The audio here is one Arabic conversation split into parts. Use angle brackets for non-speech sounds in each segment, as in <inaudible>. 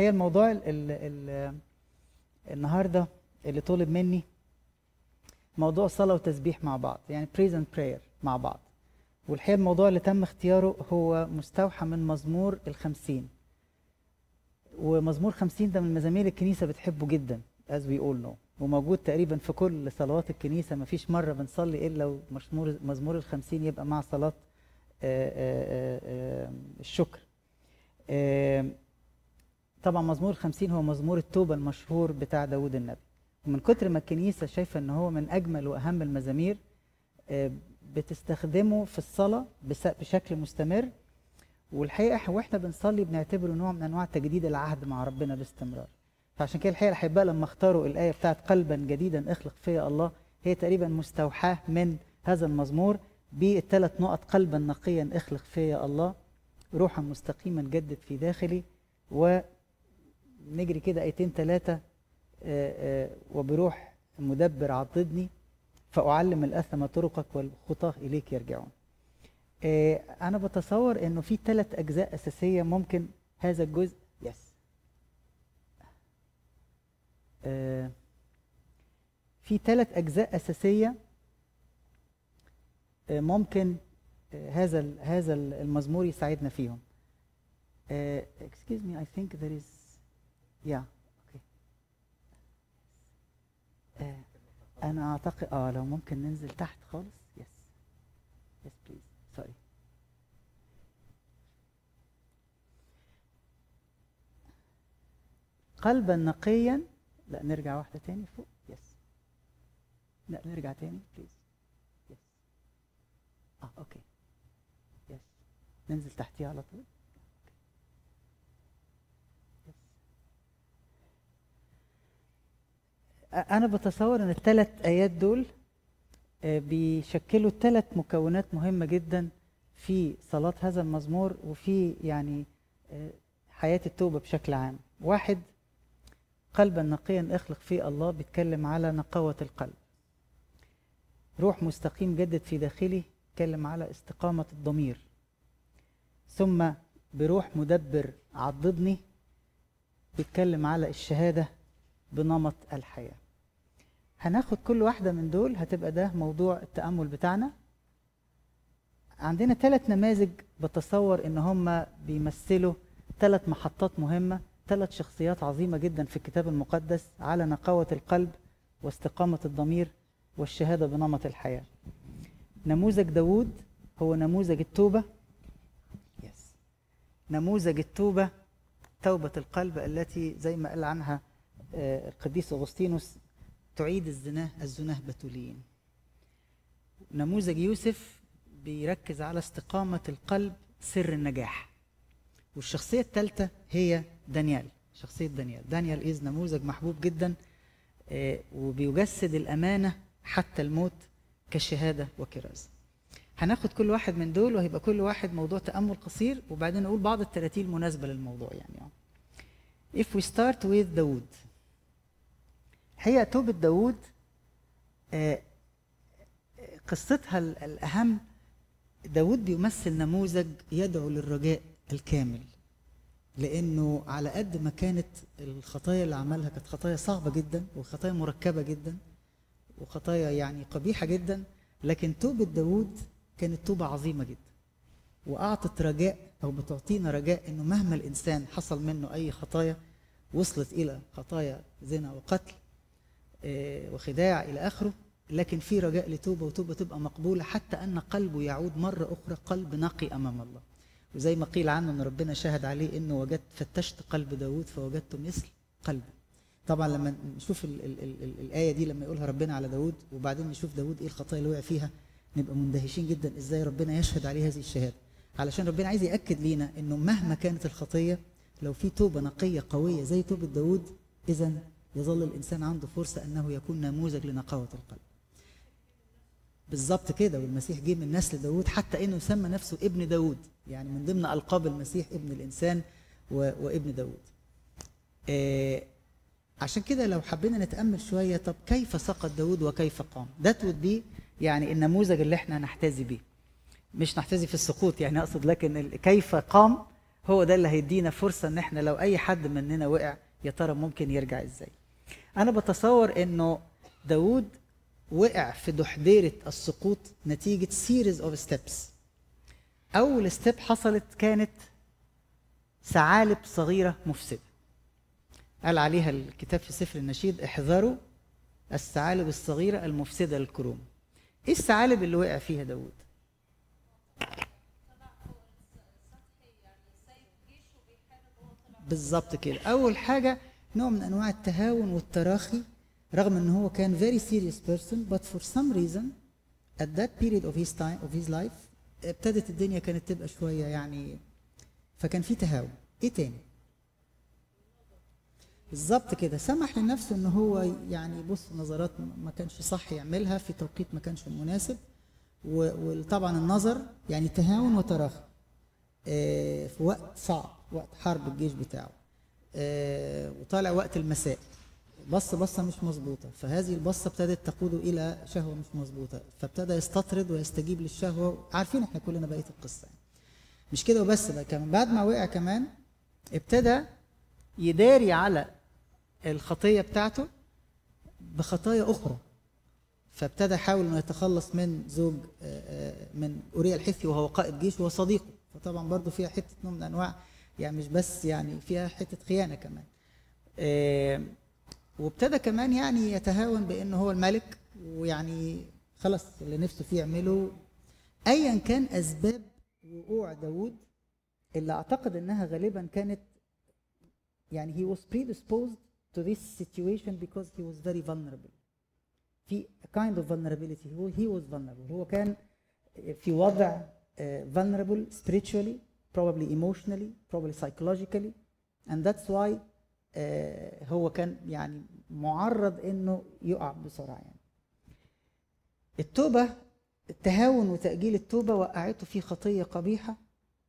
هي الموضوع ال ال ال النهارده اللي طلب مني موضوع صلاة وتسبيح مع بعض يعني praise and prayer مع بعض. والحقيقة الموضوع اللي تم اختياره هو مستوحى من مزمور الخمسين. ومزمور خمسين ده من مزامير الكنيسة بتحبه جدا as we all know. وموجود تقريبا في كل صلوات الكنيسة ما فيش مرة بنصلي إلا ومزمور مزمور الخمسين يبقى مع صلاة آه، آه، آه، الشكر. طبعا مزمور الخمسين هو مزمور التوبة المشهور بتاع داود النبي. ومن كتر ما الكنيسة شايفة إن هو من أجمل وأهم المزامير آه، بتستخدمه في الصلاة بس- بشكل مستمر. والحقيقة وإحنا بنصلي بنعتبره نوع من أنواع تجديد العهد مع ربنا باستمرار. فعشان كده الحقيقة الأحباء لما اختاروا الآية بتاعت قلبا جديدا اخلق فيا الله هي تقريبا مستوحاة من هذا المزمور بالثلاث نقط قلبا نقيا اخلق فيا الله روحا مستقيما جدد في داخلي ونجري كده ايتين ثلاثة وبروح مدبر عضدني فأعلم الأثم طرقك والخطاه إليك يرجعون. آه، أنا بتصور إنه في ثلاث أجزاء أساسية ممكن هذا الجزء. يس آه، في ثلاث أجزاء أساسية آه، ممكن آه، هذا هذا ال- المزمور يساعدنا فيهم. آه، excuse me I think there is yeah okay. آه، أنا اعتقد آه لو ممكن ننزل تحت خالص. yes yes please sorry قلبا نقيا. لا نرجع واحدة تاني فوق. yes لا نرجع تاني. please yes آه okay yes ننزل تحتيها على طول yes أنا بتصور إن الثلاث آيات دول آه، بيشكلوا ثلاث مكونات مهمة جدا في صلاة هذا المزمور وفي يعني آه، حياة التوبة بشكل عام. واحد قلبا نقيا اخلق فيه الله بيتكلم على نقاوة القلب. روح مستقيم جدد في داخلي بيتكلم على استقامة الضمير. ثم بروح مدبر عضدني بيتكلم على الشهادة بنمط الحياة. هناخد كل واحدة من دول هتبقى ده موضوع التأمل بتاعنا. عندنا ثلاث نماذج بتصور إن هم بيمثلوا ثلاث محطات مهمة ثلاث شخصيات عظيمة جدا في الكتاب المقدس على نقاوة القلب واستقامة الضمير والشهادة بنمط الحياة. نموذج داوود هو نموذج التوبة. يس نموذج التوبة توبة القلب التي زي ما قال عنها آه، القديس أغسطينوس تعيد الزناه الزناة بتولين. نموذج يوسف بيركز على استقامة القلب سر النجاح. والشخصية الثالثة هي دانيال شخصية دانيال. دانيال إذ نموذج محبوب جدا آه، وبيجسد الأمانة حتى الموت كشهادة وكرازة هناخد كل واحد من دول وهيبقى كل واحد موضوع تأمل قصير وبعدين نقول بعض التراتيل المناسبة للموضوع يعني. If we start with داود هي توبة داود آه، قصتها ال- الأهم داود بيمثل نموذج يدعو للرجاء الكامل لأنه على قد ما كانت الخطايا اللي عملها كانت خطايا صعبة جدا وخطايا مركبة جدا وخطايا يعني قبيحة جدا لكن توبة داود كانت توبة عظيمة جدا وأعطت رجاء أو بتعطينا رجاء إنه مهما الإنسان حصل منه أي خطايا وصلت إلى خطايا زنا وقتل آه، وخداع إلى آخره. لكن في رجاء لتوبة وتوبة تبقى مقبولة حتى أن قلبه يعود مرة أخرى قلب نقي أمام الله. وزي ما قيل عنه أن ربنا شهد عليه أنه وجدت فتشت قلب داود فوجدت مثل قلبه. طبعا لما نشوف ال ال ال ال الآية دي لما يقولها ربنا على داود وبعدين نشوف داود إيه الخطايا اللي وقع فيها نبقى مندهشين جدا إزاي ربنا يشهد عليه هذه الشهادة. علشان ربنا عايز يأكد لينا أنه مهما كانت الخطية لو في توبة نقية قوية زي توبة داود إذا يظل الإنسان عنده فرصة أنه يكون نموذج لنقاوة القلب. بالظبط كده والمسيح جه من نسل داود حتى إنه سمى نفسه ابن داود يعني من ضمن ألقاب المسيح ابن الإنسان و... وابن داود آه عشان كده لو حبينا نتأمل شوية طب كيف سقط داود وكيف قام؟ ده would be يعني النموذج اللي إحنا نحتذي بيه. مش نحتذي في السقوط يعني أقصد لكن كيف قام؟ هو ده اللي هيدينا فرصة إن إحنا لو أي حد مننا وقع يا ترى ممكن يرجع إزاي؟ أنا بتصور إنه داود وقع في دحديرة السقوط نتيجة series of steps أول step حصلت كانت ثعالب صغيرة مفسدة. قال عليها الكتاب في سفر النشيد احذروا الثعالب الصغيرة المفسدة للكروم. إيه الثعالب اللي وقع فيها داود بالظبط كده. أول حاجة نوع من أنواع التهاون والتراخي رغم إن هو كان very serious person but for some reason at that period of his time of his life ابتدت الدنيا كانت تبقى شوية يعني فكان في تهاون. إيه تاني؟ بالظبط كده. سمح لنفسه إن هو يعني يبص نظرات ما كانش صح يعملها في توقيت ما كانش مناسب وطبعا النظر يعني تهاون وتراخي آه، في وقت صعب وقت حرب الجيش بتاعه. وطالع وقت المساء. بص بصة مش مظبوطة. فهذه البصة ابتدت تقوده إلى شهوة مش مظبوطة. فابتدى يستطرد ويستجيب للشهوة. عارفين إحنا كلنا بقية القصة يعني. مش كده وبس بقى. كمان بعد ما وقع كمان ابتدى يداري على الخطية بتاعته بخطايا أخرى. فابتدى يحاول إنه يتخلص من زوج آه، آه، من أوريا الحثي وهو قائد جيش وهو صديقه. فطبعا برضه فيها حتة نوع من أنواع يعني مش بس يعني فيها حتة خيانة كمان. آه، وابتدى كمان يعني يتهاون بأنه هو الملك ويعني خلاص اللي نفسه فيه يعمله. ايا كان أسباب وقوع داوود اللي أعتقد إنها غالبا كانت يعني he was predisposed to this situation because he was very vulnerable. في kind of vulnerability. He was vulnerable. هو كان في وضع uh, vulnerable spiritually. Probably emotionally probably psychologically. And that's why uh, هو كان يعني معرض إنه يقع بسرعة يعني. التوبة التهاون وتأجيل التوبة وقعته في خطية قبيحة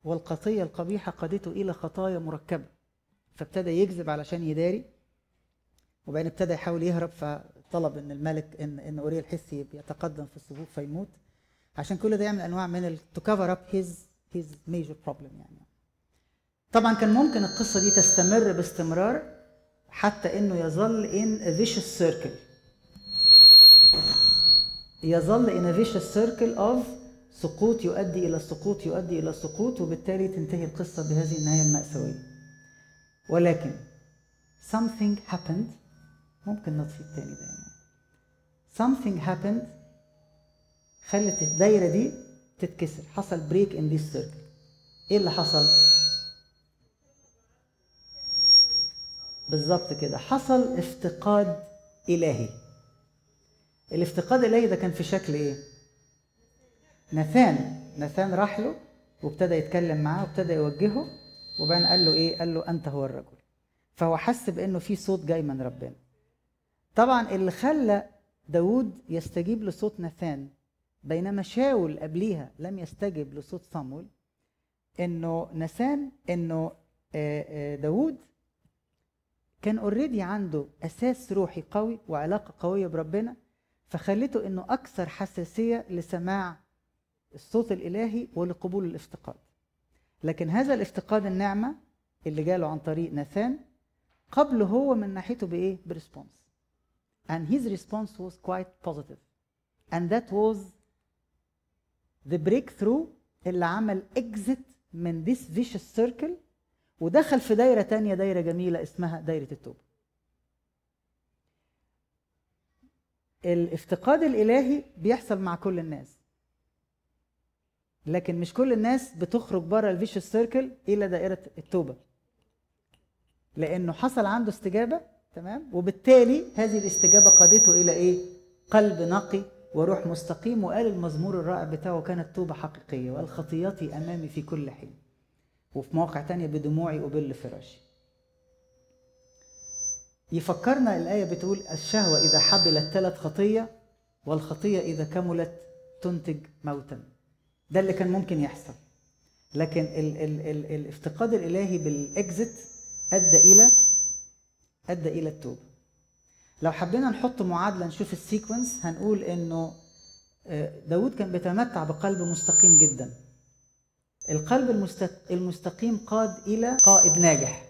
والخطيه القبيحة قادته إلى خطايا مركبة. فابتدى يكذب علشان يداري وبعدين ابتدى يحاول يهرب فطلب إن الملك إن إن اوريا الحسي يتقدم في الصفوف فيموت. عشان كل ده يعمل أنواع من to cover up his his major problem يعني. طبعا كان ممكن القصة دي تستمر باستمرار حتى إنه يظل in vicious circle يظل in vicious circle of سقوط يؤدي إلى سقوط يؤدي إلى سقوط وبالتالي تنتهي القصة بهذه النهاية المأساوية. ولكن something happened. ممكن نطفي التاني ده يعني. something happened خلت الدايرة دي تتكسر. حصل break in this circle إيه اللي حصل؟ بالظبط كده. حصل افتقاد إلهي. الافتقاد الإلهي ده كان في شكل إيه؟ نثان نثان راح له وابتدى يتكلم معاه وابتدى يوجهه وبعدين قال له إيه؟ قال له أنت هو الرجل. فهو حس بإنه في صوت جاي من ربنا. طبعا اللي خلى داود يستجيب لصوت نثان بينما شاول قبليها لم يستجب لصوت صمويل إنه نسان إنه داود كان already عنده أساس روحي قوي وعلاقة قوية بربنا فخلته إنه أكثر حساسية لسماع الصوت الإلهي ولقبول الافتقاد. لكن هذا الافتقاد النعمه اللي جاله عن طريق نثان قبله هو من ناحيته بإيه؟ response. And his response was quite positive. And that was the breakthrough اللي عمل exit من this vicious circle ودخل في دايرة تانية دايرة جميلة اسمها دايرة التوبة. الافتقاد الإلهي بيحصل مع كل الناس. لكن مش كل الناس بتخرج بره الفيشوس سيركل إلى دائره التوبة. لأنه حصل عنده استجابة تمام؟ وبالتالي هذه الاستجابة قادته إلى إيه؟ قلب نقي وروح مستقيم وقال المزمور الرائع بتاعه كانت توبة حقيقية وقال خطياتي أمامي في كل حين وفي مواقع تانية بدموعي أبل فراشي. يفكرنا الآية بتقول الشهوة إذا حبلت ثلاث خطية والخطية إذا كملت تنتج موتا. ده اللي كان ممكن يحصل. لكن ال ال ال الافتقاد الإلهي بالاكزit أدى إلى أدى إلى التوبة. لو حبينا نحط معادلة نشوف السيكونس هنقول إنه داود كان بيتمتع بقلب مستقيم جدا القلب المستق... المستقيم قاد إلى قائد ناجح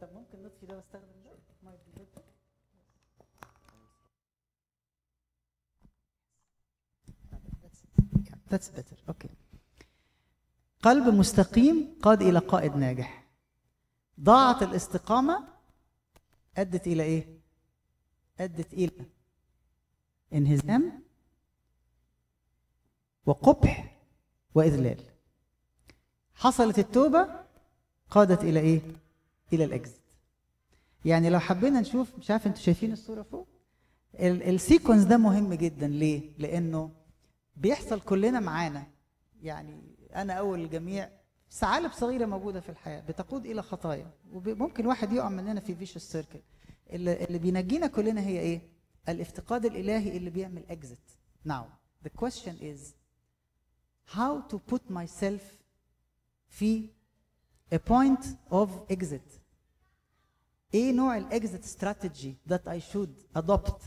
طب ممكن نطفي ده واستخدم ده That's better. Okay. قلب مستقيم قاد إلى قائد ناجح. ضاعت الاستقامة أدت إلى إيه؟ أدت إلى انهزام وقبح وإذلال. حصلت التوبة قادت إلى إيه؟ إلى الإكزit. يعني لو حبينا نشوف مش عارف أنتوا شايفين الصورة فوق؟ السيكونس ده مهم جدا ليه؟ لأنه بيحصل كلنا معانا يعني أنا أول الجميع ثعالب صغيرة موجودة في الحياة بتقود إلى خطايا وممكن واحد يقع مننا في فيش السيركل اللي, اللي بينجينا كلنا هي إيه؟ الافتقاد الإلهي اللي بيعمل اكزit now the question is how to put myself في a point of exit? إيه نوع الاكزit strategy that I should adopt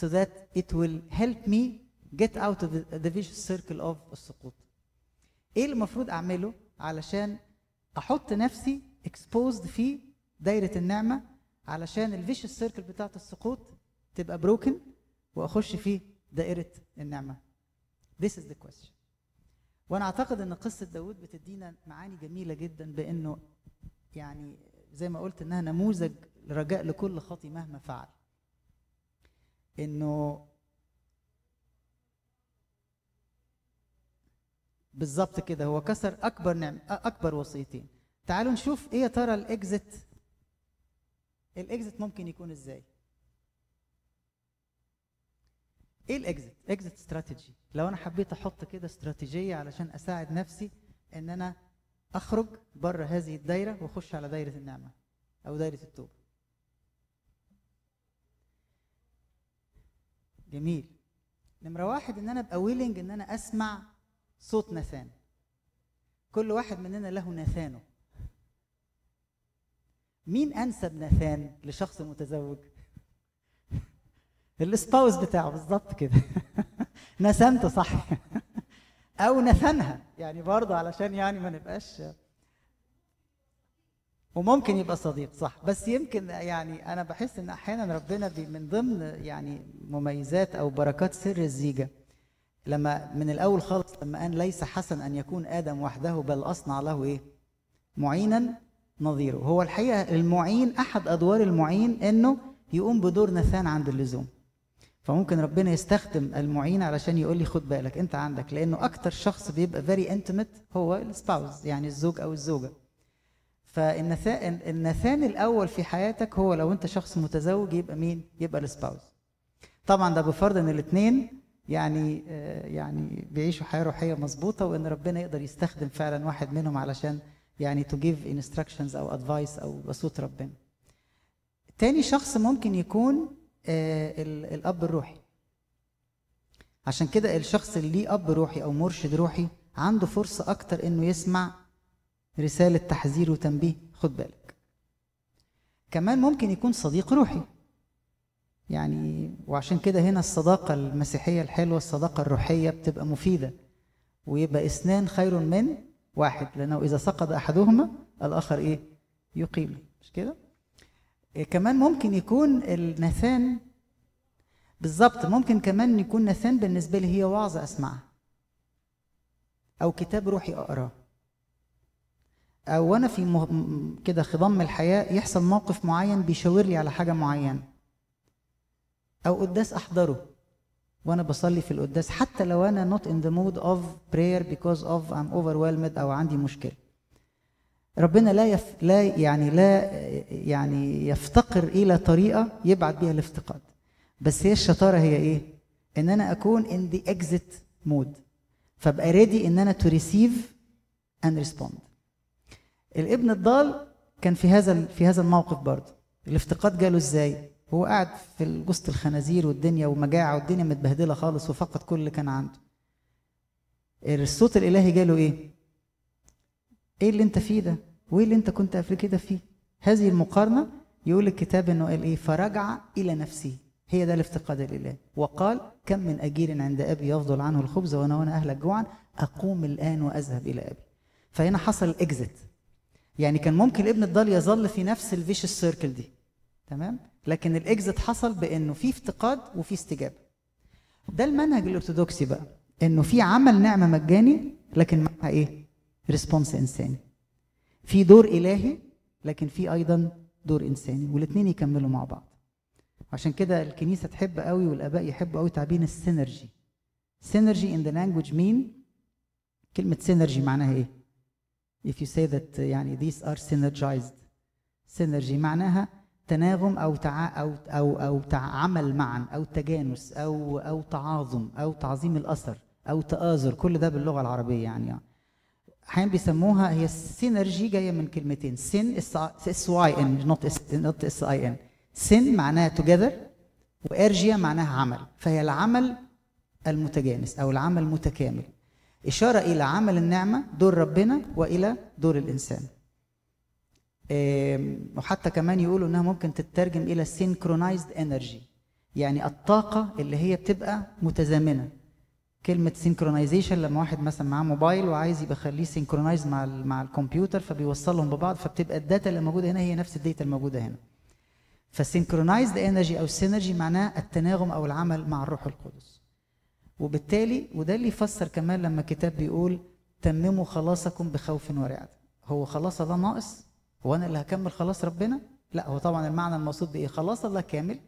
so that it will help me get out of the, vicious circle of السقوط؟ إيه المفروض أعمله علشان أحط نفسي exposed في دايرة النعمة علشان الفيشس سيركل بتاعت السقوط تبقى بروكن وأخش في دائره النعمة. This is the question. وأنا أعتقد إن قصة داود بتدينا معاني جميلة جدا بإنه يعني زي ما قلت إنها نموذج رجاء لكل خاطي مهما فعل. إنه بالظبط كده. هو كسر أكبر نعم أكبر وصيتين تعالوا نشوف إيه يا ترى الاكزit الاكزit ممكن يكون إزاي؟ إيه الاكزit اكزit استراتيجي. لو أنا حبيت أحط كده استراتيجية علشان أساعد نفسي إن أنا أخرج بره هذه الدايرة وأخش على دايرة النعمة أو دايرة التوبة. جميل. نمرة واحد إن أنا أبقى ويلنج إن أنا أسمع صوت نثان كل واحد مننا له نثانه مين أنسب نثان لشخص متزوج؟ <laughs> الاسباوس بتاعه بالظبط كده. <laughs> نسمته صح. <laughs> أو نثنها يعني برضه علشان يعني ما نبقاش وممكن يبقى صديق صح. بس يمكن يعني أنا بحس إن أحيانا ربنا من ضمن يعني مميزات أو بركات سر الزيجة. لما من الأول خالص لما قال ليس حسن أن يكون آدم وحده بل أصنع له إيه؟ معينا نظيره. هو الحقيقة المعين أحد أدوار المعين إنه يقوم بدور نثان عند اللزوم. فممكن ربنا يستخدم المعين علشان يقول لي خد بالك أنت عندك لأنه أكتر شخص بيبقى very intimate هو ال spouse يعني الزوج أو الزوجة. فالنثان النثان الأول في حياتك هو لو أنت شخص متزوج يبقى مين؟ يبقى ال spouse. طبعا ده بفرض إن الاثنين يعني يعني بيعيشوا حياة روحية مظبوطة وإن ربنا يقدر يستخدم فعلا واحد منهم علشان يعني to give instructions أو advice أو بصوت ربنا. تاني شخص ممكن يكون الأب الروحي. عشان كده الشخص اللي ليه أب روحي أو مرشد روحي عنده فرصة أكتر إنه يسمع رسالة تحذير وتنبيه خد بالك. كمان ممكن يكون صديق روحي. يعني وعشان كده هنا الصداقة المسيحية الحلوة الصداقة الروحية بتبقى مفيدة ويبقى اثنان خير من واحد لأنه إذا سقط أحدهما الآخر إيه؟ يقيم مش كده؟ إيه كمان ممكن يكون النثان بالظبط ممكن كمان يكون نثان بالنسبة لي هي وعظة أسمعها أو كتاب روحي أقراه أو وأنا في. كده خضم الحياة يحصل موقف معين بيشاور لي على حاجة معينة أو قداس أحضره. وأنا بصلي في القداس حتى لو أنا not in the mood of prayer because of I'm overwhelmed أو عندي مشكلة. ربنا لا يف... لا يعني لا يعني يفتقر إلى طريقة يبعت بيها الافتقاد. بس هي الشطارة هي إيه؟ إن أنا أكون in the exit mood. فأبقى ريدي إن أنا to receive and respond. الابن الضال كان في هذا في هذا الموقف برضه. الافتقاد جاله إزاي؟ هو قاعد في وسط الخنازير والدنيا ومجاعة والدنيا متبهدلة خالص وفقد كل اللي كان عنده الصوت الإلهي جاله إيه؟ إيه اللي أنت فيه ده؟ وإيه اللي أنت كنت قبل كده فيه؟ هذه المقارنة يقول الكتاب إنه قال إيه؟ فرجع إلى نفسه هي ده الافتقاد الإلهي وقال كم من أجير عند أبي يفضل عنه الخبز وأنا وأنا أهلك جوعا أقوم الآن وأذهب إلى أبي فهنا حصل الاكزit يعني كان ممكن الابن الضال يظل في نفس الفيش سيركل دي تمام لكن الاكزit حصل بإنه في افتقاد وفي استجابة. ده المنهج الأرثوذكسي بقى إنه في عمل نعمة مجاني لكن معها إيه؟ response إنساني. في دور إلهي لكن في أيضا دور إنساني والاثنين يكملوا مع بعض. عشان كده الكنيسة تحب قوي والآباء يحبوا قوي تعبير ال synergy. Synergy in the language مين كلمة synergy معناها إيه؟ If you say that يعني these are synergized. Synergy معناها تناغم أو تع... أو أو أو تعامل معا أو تجانس أو أو تعاظم أو تعظيم الأثر أو تآزر. كل ده باللغة العربية يعني, يعني. أحيانا بيسموها هي ال synergy جاية من كلمتين. syn S Y N not S not S I N syn معناها together و ergia معناها عمل. فهي العمل المتجانس أو العمل المتكامل. إشارة إلى عمل النعمة دور ربنا وإلى دور الإنسان. وحتى كمان يقولوا إنها ممكن تترجم إلى synchronized energy يعني الطاقة اللي هي بتبقى متزامنة. كلمة synchronization لما واحد مثلا معاه موبايل وعايز يبقى يخليه synchronized مع مع الكمبيوتر فبيوصلهم ببعض فبتبقى ال data اللي موجودة هنا هي نفس ال data الموجودة هنا. ف synchronized energy أو synergy معناه التناغم أو العمل مع الروح القدس. وبالتالي وده اللي يفسر كمان لما الكتاب بيقول تمموا خلاصكم بخوف ورعد. هو خلاص ده ناقص. هو أنا اللي هكمل خلاص ربنا؟ لا هو طبعا المعنى المقصود بإيه؟ خلاص الله كامل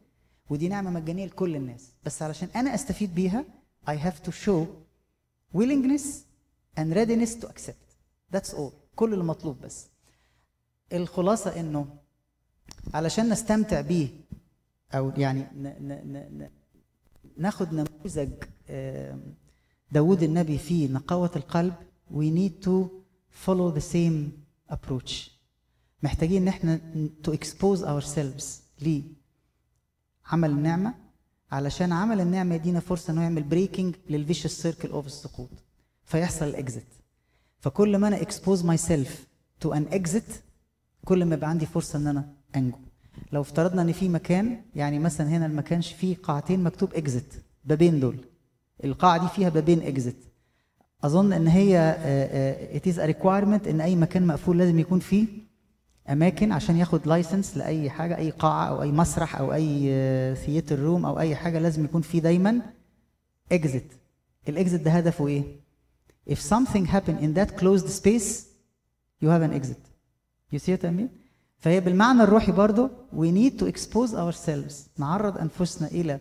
ودي نعمة مجانية لكل الناس. بس علشان أنا أستفيد بيها I have to show willingness and readiness to accept. That's all. كل اللي مطلوب بس. الخلاصة إنه علشان نستمتع بيه أو يعني ن ن ن ناخد نموذج داود النبي فيه نقاوة القلب we need to follow the same approach. محتاجين إن إحنا to expose ourselves لعمل النعمة. علشان عمل النعمة يدينا فرصة إنه يعمل breaking لل vicious circle of السقوط. فيحصل ال exit فكل ما أنا expose myself to an exit كل ما يبقى عندي فرصة إن أنا أنجو. لو افترضنا إن في مكان يعني مثلا هنا ما كانش فيه قاعتين مكتوب exit بابين دول. القاعة دي فيها بابين exit أظن إن هي it is requirement إن أي مكان مقفول لازم يكون فيه أماكن عشان ياخد license لأي حاجة أي قاعة أو أي مسرح أو أي theater room أو أي حاجة لازم يكون فيه دايما exit ال exit ده هدفه إيه؟ If something happen in that closed space you have an exit. You see what I mean? فهي بالمعنى الروحي برضو we need to expose ourselves نعرض أنفسنا إلى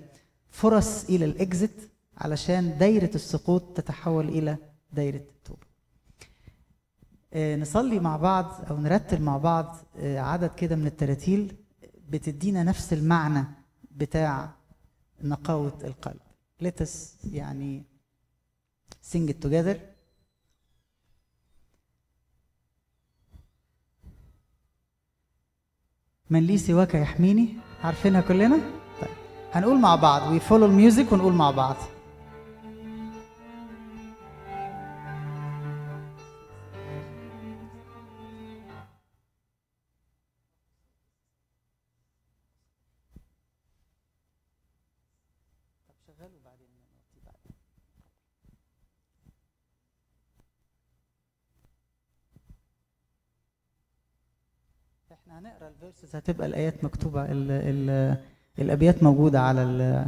فرص إلى الاكزت علشان دايرة السقوط تتحول إلى دايرة التوبة. آه نصلي مع بعض أو نرتل مع بعض آه عدد كده من التراتيل بتدينا نفس المعنى بتاع نقاوة القلب. Let us يعني sing it together. من لي سواك يحميني عارفينها كلنا؟ طيب. هنقول مع بعض. We follow ال music ونقول مع بعض. هتبقى الآيات مكتوبة ال ال الأبيات موجودة على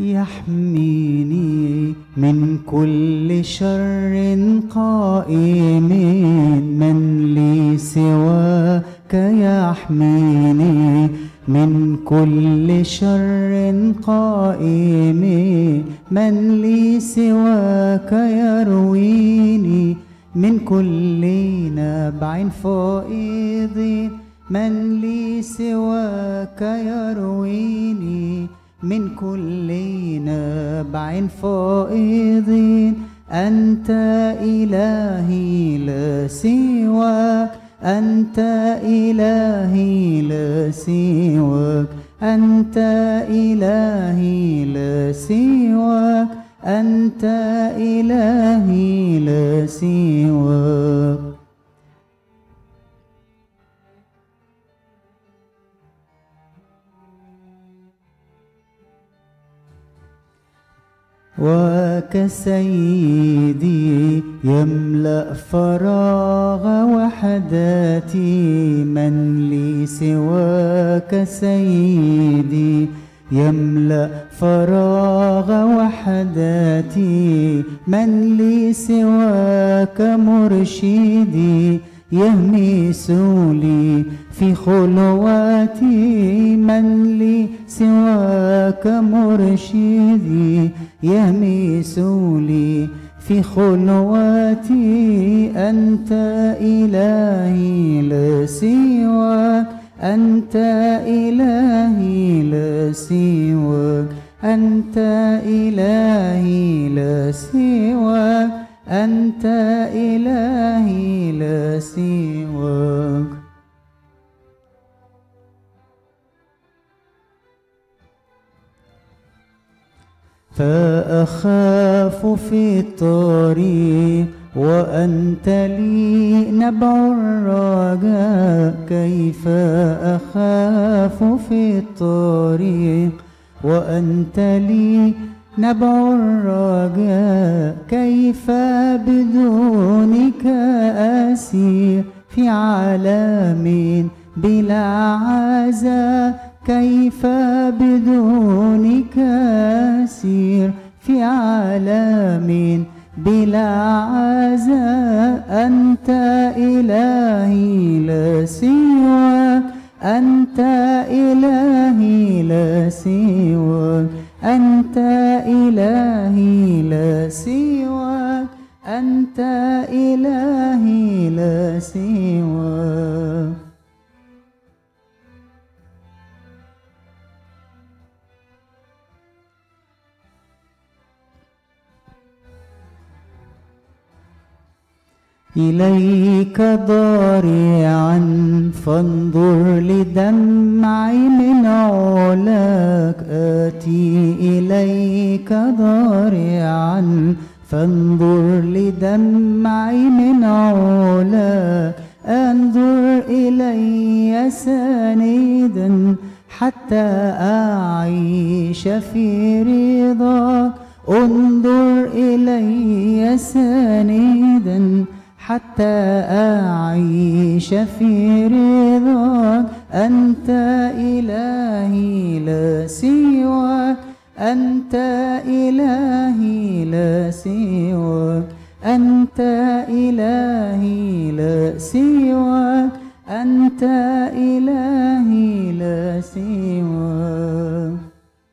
يحميني من كل شر قائم من لي سواك يحميني من كل شر قائم من لي سواك يرويني من كل نبع فائض من لي سواك يرويني من كل نبع فائض أنت إلهي لا سواك. أنت إلهي لا سواك. أنت إلهي لا سواك. أنت إلهي لا سواك. وكسيدي يملأ فراغ وحداتي من لي سواك سيدي يملأ فراغ وحداتي من لي سواك مرشدي يهمس لي في خلواتي من لي سواك مرشدي يهمس لي في خلواتي أنت إلهي لا سواك أنت إلهي لا سواك أنت إلهي لا سواك أنت إلهي لا سواك. فأخاف في الطريق وأنت لي نبع الرجاء. كيف أخاف في الطريق وأنت لي نبع الرجاء؟ كيف بدونك أسير في عالم بلا عزاء؟ كيف بدونك أسير في عالم بلا عزاء؟ أنت إلهي لا سواك أنت إلهي لا سواك أنت إلهي لا سواك أنت إلهي لا سواك. إليك ضارعا فانظر لدمعي من علاك آتي إليك ضارعا فانظر لدمعي من علاك أنظر إلي ساندا حتى أعيش في رضاك. انظر إلي ساندا حتى أعيش في رضاك أنت إلهي لا سواك. أنت إلهي لا سواك. أنت إلهي لا سواك. أنت إلهي لا سواك.